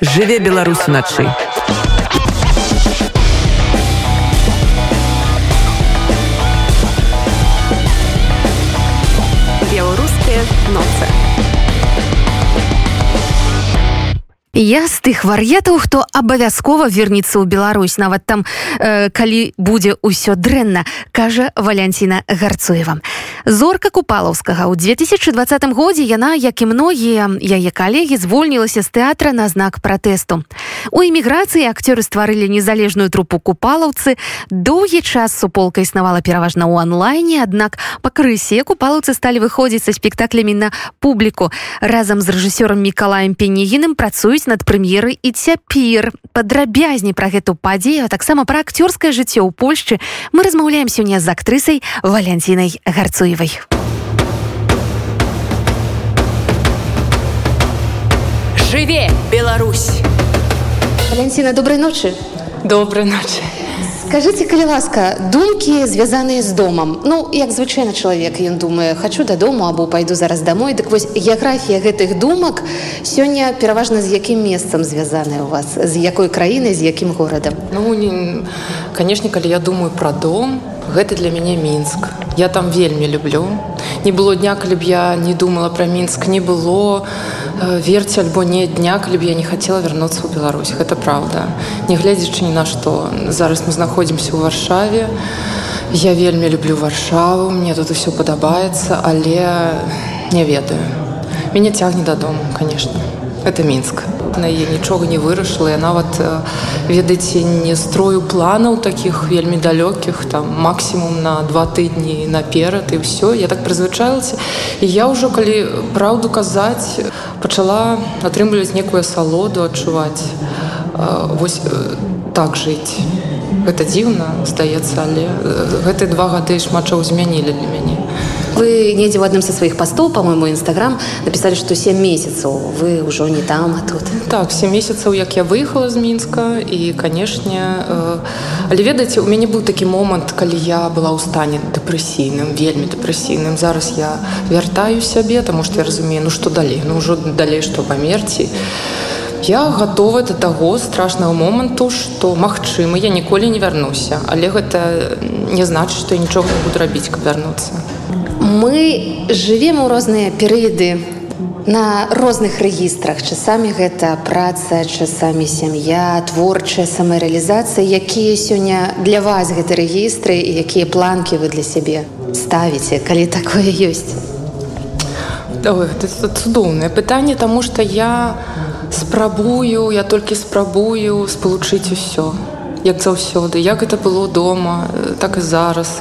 жыве беларусь уначы беларускія ноцы Я з тых вар'етаў хто абавязкова вернецца ў Беларусь. Нават там э, калі будзе ўсё дрэнна кажа валянціна гарцуева. Зорка купалаўскага. Ў 2020 годзе яна як і многія яе калегі звольнілася з тэатра на знак пратэсту. У эміграцыі акцёры стварылі незалежную трупу купалаўцы. Доўгі час суполка існавала пераважна ў онлайне аднак пакрысе купалаўцы сталі выходзіць са спектаклямі на публіку. Разам з рэжысёрам мікалаем пенегіным працуюць над прэм'еры і цяпер. Падрабязней пра гэту падзею таксама пра акцёрскае жыццё ў Польшчы мы размаўляем сёння з актрысай валянцінай гарцуевай. Жыве Беларусь! Валянціна добрай ночы! Добрай ночы скажите калі ласка думкі звязаныя з домам ну як звычайна чалавек ён думае хочу дадому або пайду зараз домой дык вось геаграфія гэтых думак сёння пераважна з якім месцам звязаная у вас? З якой краіны з якім горадам? Ну не канешне калі я думаю про дом гэта для мяне мінск я там вельмі люблю не было дня калі б я не думала про мінск не было э, верці альбо не дня калі б я не хотела вярнуцца ў Беларусь. Гэта правда. Нягледзячы ні на што зараз мы знаходзімся ў варшаве. Я вельмі люблю варшаву мне тут усё падабаецца але не ведаю. Мяне цягне дадому конечно это мінск на яе нічога не вырашыла я нават ведаеце не строю планаў таких вельмі далёкіх там максімум на два тыдні наперад і ўсё я так прызвычаілася і я ўжо калі праўду казаць пачала атрымліваць некую асалоду адчуваць вось так жыць гэта дзіўна здаецца але гэты два гады шмат чаго змянілі для мяне вы недзе ў адным са сваіх пастоў по-моему нстаграм написали што 7 месяцаў вы ўжо не там а тут. Так 7 месяцаў як я выехала з мінска і канешне э, але ведаеце у мяне быў такі момант калі я была ў стане дэпрэсійным вельмі дэпрэсійным зараз я вяртаю сябе таму што я разумею ну што далей ну ўжо далей што памерці я готова до таго страшного моманту што магчыма я ніколі не вярнуся. Але гэта не значыць што я нічога не буду рабіць каб вярнуцца. Мы жывем у розныя перыяды на розных рэгістрах. Часамі гэта праца часамі сям'я творчая самарэалізацыя якія сёння для вас гэты рэгістры і якія планкі вы для сябе ставіце калі такое ёсць? Цудоўнае пытанне таму што я спрабую я толькі спрабую спалучыць усё як заўсёды як это было дома так і зараз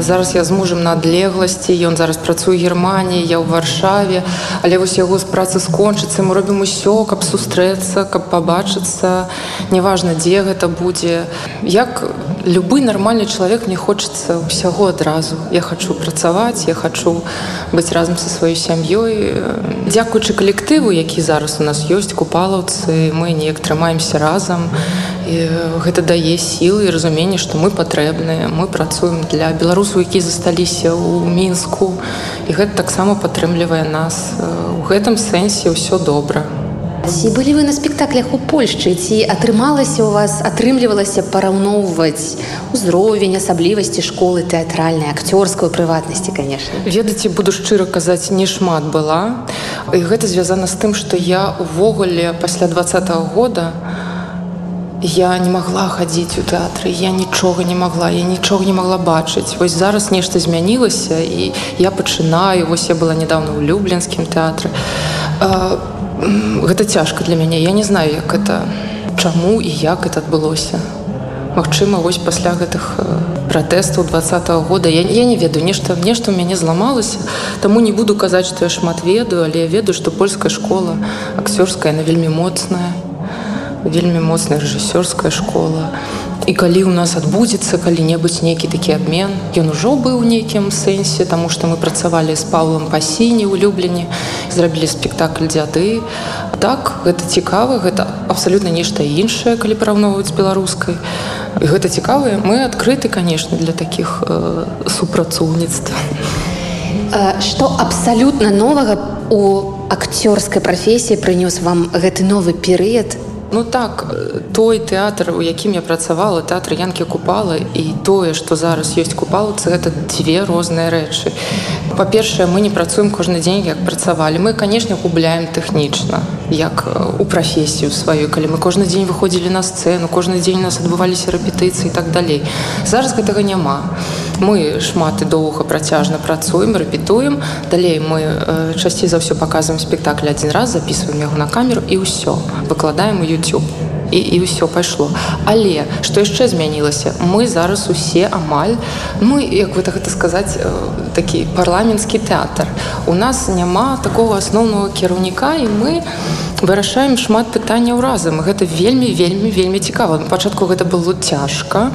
зараз я з мужам на адлегласці ён зараз працуе германії я ў варшаве. Але вось яго з працы скончыцца мы робім усё каб сустрэцца каб пабачыцца. Неважна дзе гэта будзе. Як любы нармальны чалавек мне хочацца ўсяго адразу. Я хочу працаваць я хочу быць разам са сваёй сям'ёй. Дзякуючы калектыву які зараз у нас ёсць купалаўцы мы неяк трымаемся разам. І гэта дае сілы і разуменне што мы патрэбныя мы працуем для беларусаў які засталіся ў мінску. І гэта таксама падтрымлівае нас. У гэтым сэнсе ўсё добра. Ці былі вы на спектаклях у польшчы? Ці атрымалася у вас атрымлівалася параўноўваць узровень асаблівасці школы тэатральнай акцёрскую прыватнасці конечно? Ведаце буду шчыра казаць не шмат была. І гэта звязана з тым што я увогуле пасля два -го года у я не могла хадзіць у тэатры я нічога не могла я нічога не могла бачыць. Вось зараз нешта змянілася і я пачынаю вось я была недавно ў люблінскім тэатры. Гэта цяжка для мяне я не знаю як это чаму і як это адбылося. Магчыма вось пасля гэтых пратэстаў два -го года я, я не ведаю нешта нешта ў мяне зламалася. Таму не буду казаць што я шмат ведаю але я ведаю што польская школа акцёрская на вельмі моцная вельмі моцная рэжысёрская школа. І калі ў нас адбудзецца калі-небудзь нейкі такі абмен ён ужо быў у нейкім сэнсе таму што мы працавалі з паўлам пасіні улюбленні зрабілі спектакль дзяды так гэта цікава гэта абсалютна нешта іншае калі параўноўваць беларускай. І гэта цікавыя мы адкрыты канешне для такіх э, супрацоўніцтва што абсалютна новага у акцёрская прафесія прынёс вам гэты новы перыяд Ну так той тэатр у якім я працавала тэатр янкі купала і тое што зараз ёсць купалцы гэта дзве розныя рэчы па-першае мы не працуем кожны дзень як працавалі мы канешне губляем тэхнічна як у прафесію сваю калі мы кожны дзень выходзілі на сцэну кожны дзень у нас адбываліся рэпетыцыі і так далей зараз гэтага няма мы шмат і доўга працяжна працуем рэпетуем. Далей мы э, часцей за ўсё паказваем спектакль адзін раз записываем яго на камеру і ўсё. Выкладаем у YouTube. І, і ўсё пайшло. Але што яшчэ змянілася? Мы зараз усе амаль мы як вы так гэта сказаць такі парламенцкі тэатр. У нас няма такого асноўнага кіраўніка і мы вырашаем шмат пытанняў разам. Гэта вельмі вельмі вельмі цікава. Пачатку гэта было цяжка.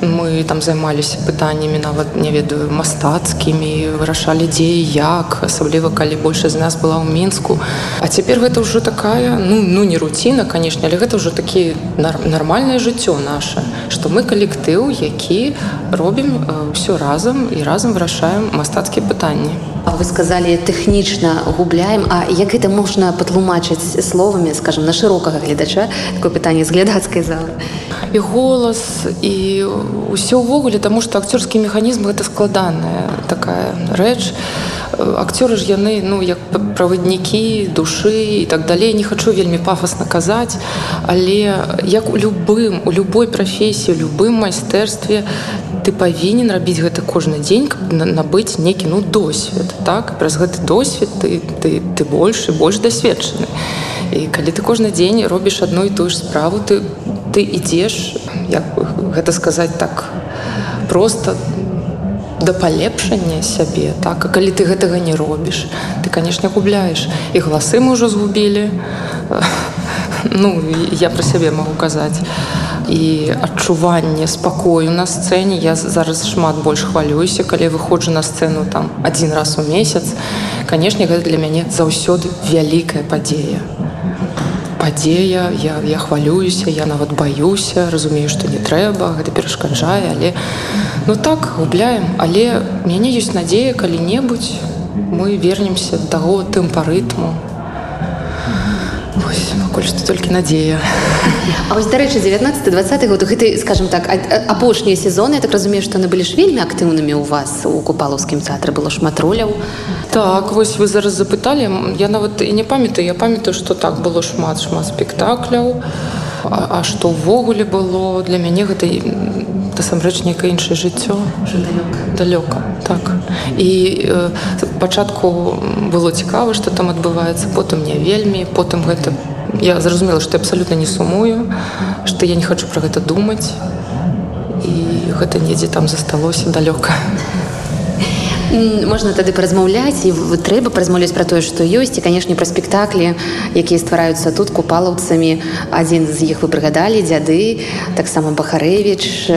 Мы там займаліся пытаннямі нават не ведаю мастацкімі вырашалі дзе як асабліва калі большая з нас была ў мінску. А цяпер гэта ўжо такая ну ну не руціна канешне але гэта ўжо такі нармальнае жыццё наше што мы калектыў які робім ўсё разам і разам вырашаем мастацкія пытанні. А вы сказалі тэхнічна губляем. А як гэта можна патлумачыць словамі скажем на шырокага гледача такое пытанне з глядацкай залы і голас і ўсё ўвогуле таму што акцёрскі механізм гэта складаная такая рэч. Акцёры ж яны ну як праваднікі душы і так далей не хачу вельмі пафасна казаць але як у любым у любой прафесіі любым майстэрстве ты павінен рабіць гэта кожны дзень каб набыць некі ну досвед так? Праз гэты досвед ты ты ты больш і больш дасведчаны. і калі ты кожны дзень робіш адну і тую ж справу ты ты ідзеш як гэта сказаць так просто да палепшання сябе так? А калі ты гэтага не робіш ты канешне губляеш. І галасы мы ўжо згубілі. Ну я пра сябе магу казаць. І адчуванне спакою на сцэне. Я зараз шмат больш хвалююся калі выходжу на сцэну там адзін раз у месяц. Канешне гэта для мяне заўсёды вялікая падзея падзея я, я хвалююся я нават баюся разумею што не трэба гэта перашкаджае але ну так губляем. Але мяне ёсць надзея калі-небудзь мы вернемся да таго тэмпарытму пакуль што толькі надзея А вось дарэчы 19 20 год гэты скажем так апошнія сезоны так разумею што яны былі ж вельмі актыўнымі ў вас у купалаўскім тэатры было шмат роляў так вось вы зараз запыталі я нават і не памятаю я памятаю што так было шмат шмат спектакляў А што ўвогуле было для мяне гэта насамрэч некае іншае жыццё далёка так. І э, пачатку было цікава што там адбываецца потым не вельмі потым гэта я зразумела што абсалютна не сумую што я не хочу пра гэта думаць і гэта недзе там засталося далёка. Можна тады паразмаўляць і трэба паразмаўляць пра тое што ёсць і канешне пра спектаклі якія ствараюцца тут купалаўцамі. Адзін з іх вы прыгадалі дзяды таксама бахарэвіч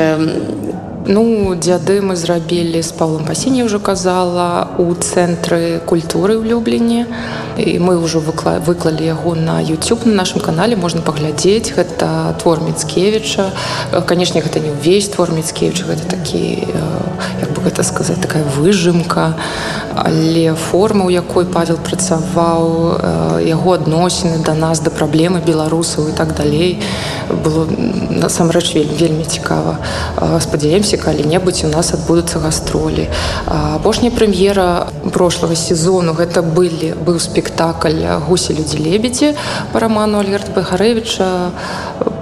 Ну дзяды мы зрабілі з павлом пасенне ўжо казала у цэнтры культуры ў люблені і мы ўжо выкла выклалі яго на youtube на нашым канале можна паглядзець. Гэта твор міцкевіча канешне гэта не ўвесь твор міцкевіча гэта такі як бы гэта сказаць такая выжымка. Але форма у якой павел працаваў яго адносіны да нас да праблемы беларусаў і так далей было насамрэч вельмі вельмі цікава. Спадзяемся калі-небудзь у нас адбудуцца гастролі апошняя прэм'ера прошлого сезону гэта былі быў спектакль гусі людзі лебедзі по роману альгерта бахарэвича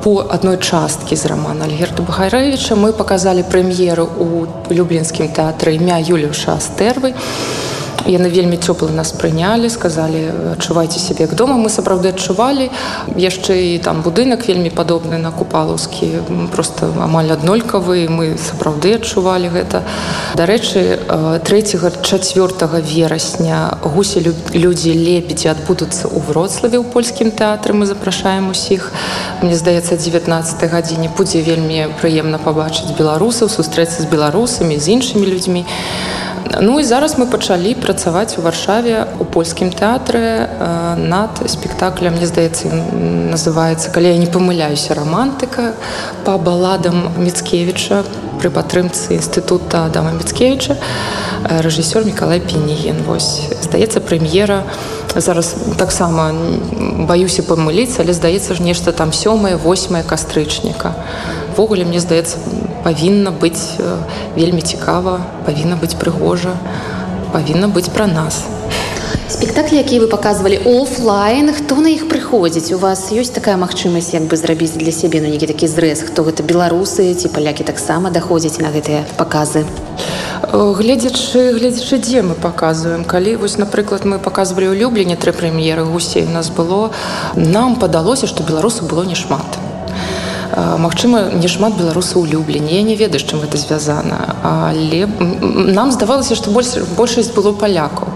по адной часткі з романа альгерта бахарэвича мы показалі прэм'еру у люблінскім тэатры імя юлюша астэрвы і яны вельмі цёпла нас прынялі сказалі адчувайце сябе як дома мы сапраўды адчувалі. Яшчэ і там будынак вельмі падобны на купалаўскі просто амаль аднолькавы. Мы сапраўды адчувалі гэта. Дарэчы 3 4 верасня гусі людзі лепіці адбудуцца ў вроцлаве ў польскім тэатры. Мы запрашаем усіх. Мне здаецца 19 гадзіне будзе вельмі прыемна пабачыць беларусаў сустрэцца з беларусамі з іншымі людзьмі Ну і зараз мы пачалі працаваць у варшаве у польскім тэатры над спектаклем мне здаецца называется калі я не памыляюся романтыка по баладам міцкевича пры падтрымцы інстытута адама міцкевича рэжысёр міколай пенігін вось здаецца прэм'ера. Зараз таксама баюся памыліць але здаецца ж нешта там сёмае восьмае кастрычніка. Ввогуле мне здаецца павінна быць вельмі цікава павінна быць прыгожа павінна быць пра нас. Спектаклі якія вы показывалі офлайн хто на іх прыходзіць у вас ёсць такая магчымасць як бы зрабіць для сябе ну нейкі такі зрэз хто гэта беларусы ці палякі таксама даходзяць на гэтыя паказы гледзячы гледзячы дзе мы показываем калі вось напрыклад мы показывалі ў любленне тры прэм'еры гусей у нас было нам падалося што беларусу было немат Магчыма, не шмат беларусаў улюбленне. Я не ведаю, чым гэта звязана. Але нам здавалася, што больш, большасць было палякаў.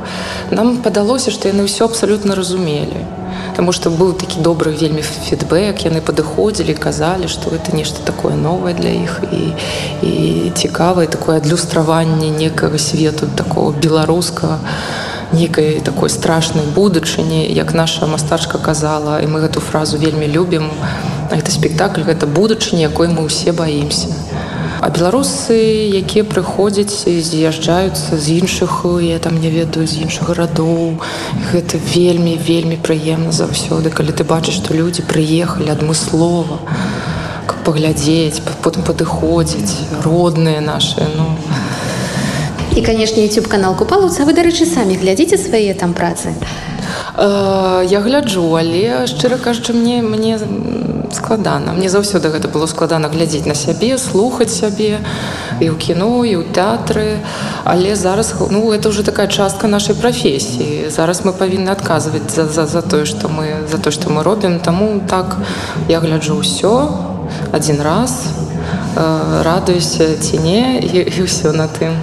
Нам падалося, што яны ўсё абсалютна разумелі. Таму што быў такі добры вельмі фідбэк, яны падыходзілі, казалі, што гэта нешта такое новае для іх і, і цікавае такое адлюстраванне некага свету такого беларускага нейкай такой страшнай будучыні, як наша мастачка казала, і мы гэту фразу вельмі любім гэта спектакль гэта будучыня якой мы ўсе баімся. А беларусы якія прыходзяць з'язджаюцца з іншых я там не ведаю з іншых гарадоў гэта вельмі вельмі прыемна заўсёды калі ты бачыш што людзі прыехалі адмыслова паглядзець потым падыходзіць родныя наши ну. І канешне youtube канал купалуцца вы дарэчы самі глядзіце свае там працы? Э, я гляджу але шчыра кажучы мне мне складана. Мне заўсёды гэта было складана глядзець на сябе слухаць сябе і ў кіно і ў тэатры. Але зараз ну это уже такая частка нашай прафесіі. Зараз мы павінны адказваць за, за, за тое што мы за то што мы робім. Таму так я гляджу ўсё адзін раз э, радуюся ці не і, і ўсё на тым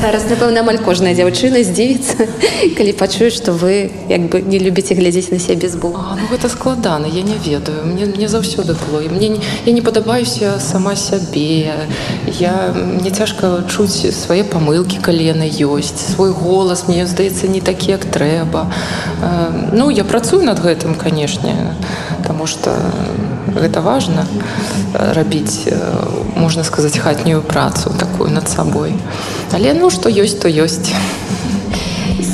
зараз напэўна амаль кожная дзяўчына здзівіцца калі пачую што вы як бы не любіце глядзець на сябе з Бога ну, гэта складана я не ведаю. Мне мне заўсёды было. І мне я не падабаюся сама сябе. Я мне цяжка чуць свае памылкі калі яны ёсць. Свой голас мне здаецца не такі як трэба. Ну я працую над гэтым канешне потому что гэта важно рабіць можна сказаць хатнюю працу такую над сабой але ну што ёсць то ёсць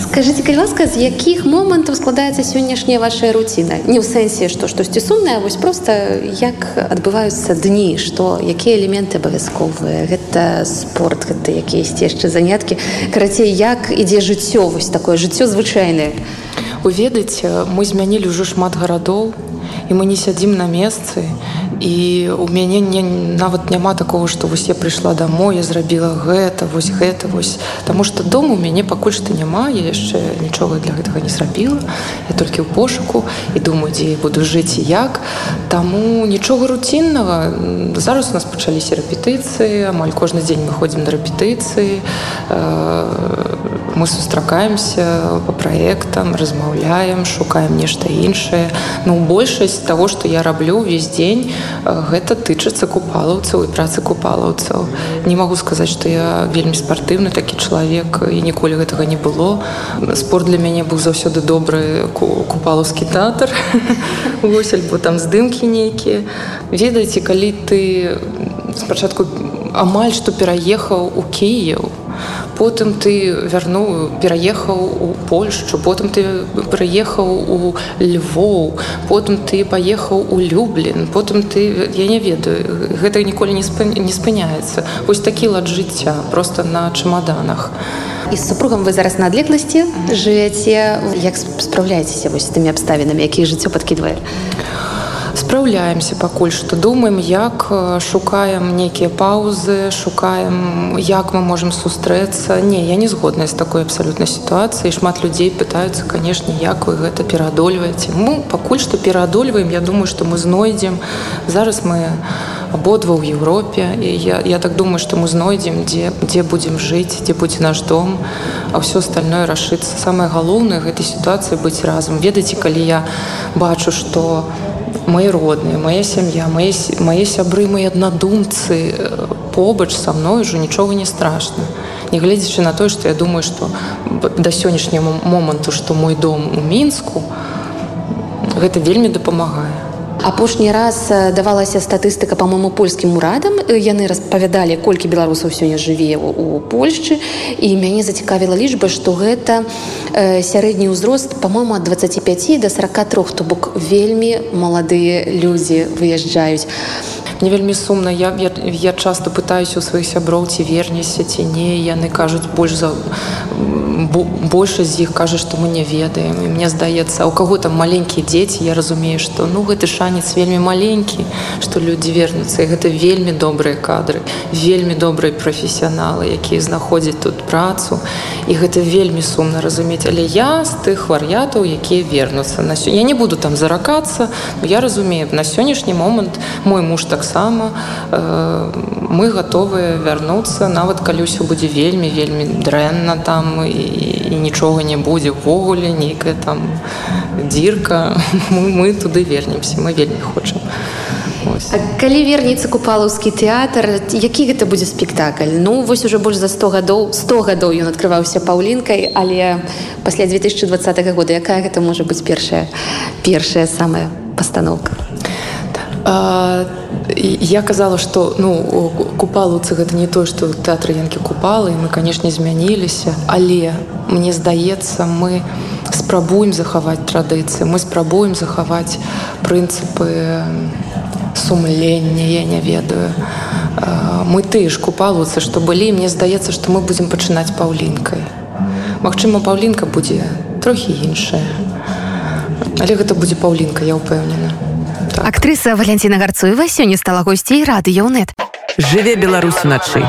скажите ласка з якіх момантаў складаецца сённяшняя ваша руціна не ў сэнсе што штосьці сумнае вось просто як адбываюцца дні што якія элементы абавязковыя гэта спорт гэта якіясьці яшчэ заняткі карацей як ідзе жыццё вось такое жыццё звычайнае вы ведаеце мы змянілі ўжо шмат гарадоў і мы не сядзім на месцы і у мяне не нават няма такого што вось я прыйшла домой я зрабіла гэта вось гэта вось Таму что дом у мяне пакуль што няма я яшчэ нічога для гэтага не зрабіла я толькі ў пошуку і думаю дзе я буду жыць і як. Таму нічога руціннага зараз у нас пачаліся рэпетыцыі амаль кожны дзень мы ходзім на рэпетыцыі мы сустракаемся по праектам размаўляем шукаем нешта іншае ну большасць того что я раблю увесь дзень гэта тычыцца купалаўцаў і працы купалаўцаў. Не магу сказаць што я вельмі спартыўны такі чалавек і ніколі гэтага не было. Спорт для мяне быў заўсёды добры купалаўскі тэатр. Вось альбо там здымкі нейкія. Ведаеце калі ты спачатку амаль што пераехаў у кіяў потым ты вярнуў пераехаў у польшчу потым ты прыехаў у львоў потым ты паехаў у люблін потым ты я не ведаю гэта ніколі не спы, не спыняецца. Вось такі лад жыцця просто на чамаданах. І з супругам вы зараз на адлегласці жывяце. Як спраўляецеся вось з тымі абставінамі якія жыццё падкідвае а спраўляемся пакуль што думаем як шукаем нейкія паўзы шукаем як мы можемм сустрэцца. Не я не згодная з такой абсалютнай сітуацыі шмат людзей пытаюцца канешне як вы гэта пераадольваеце мы пакуль што пераадольваем я думаю што мы знойдзем зараз мы абодва ў Еўропе і я, я так думаю што мы знойдзем дзе дзе будзем жыць дзе будзе наш дом а ўсё остальное рашыцца самае галоўнае гэтай сітуацыі быць разам ведаеце калі я бачу што у мои родные моя сям'я мои мои сябры мои аднадумцы побач со мной уже нічога не страшно. Нягледзячы на тое што я думаю што да сённяшняго моманту што мой дом у мінску гэта вельмі дапамагае апошні раз давалася статыстыка по-моему польскім урадам яны распавядалі колькі беларусаў сёння жыве у польшчы. І мяне зацікавіла лічба што гэта сярэдні ўзрост по-моему ад 25 до 43 то бок вельмі маладыя людзі выязджаюць мне вельмі сумна. Я, я, я часто пытаюсь у сваіх сяброў ці вернешся ці не. Яны кажуць больш за большасць з іх кажа што мы не ведаем. І мне здаецца у каго там маленькія дзеці я разумею што ну гэты шанец вельмі маленькі што людзі вернуцца. І гэта вельмі добрыя кадры вельмі добрыя прафесіяналы якія знаходзяць тут працу. І гэта вельмі сумна разумець. Але я з тых вар'ятаў якія вернуцца. На сё... я не буду там заракацца я разумею на сённяшні момант мой муж таксама э, мы готовыя вярнуцца нават калі ўсё будзе вельмі вельмі дрэнна там і і нічога не будзе ввогуле нейкая там дзірка. Мы, мы туды вернемся мы вельмі хочам. Калі вернецца купалаўскі тэатр які гэта будзе спектакль? Ну вось уже больш за 100 гадоў 100 гадоў ён открываўся паўлінкай але пасля 2020 года якая гэта можа быць першая першая самая пастаноўка а, я казала что ну купалуцы гэта не тое что тэатры янкі купалы мы канешне змяніліся але мне здаецца мы спрабуем захаваць традыцыі мы спрабуем захаваць прынцыпы сумлення я не ведаю. Мы ты ж купалуцы што былі мне здаецца што мы будзем пачынаць паўлінкай Магчыма паўлінка будзе трохі іншая але гэта будзе паўлінка я ўпэўнена так. актрыса валянціна гарцуева сёння стала госцей радыёнет жыве беларусь уначы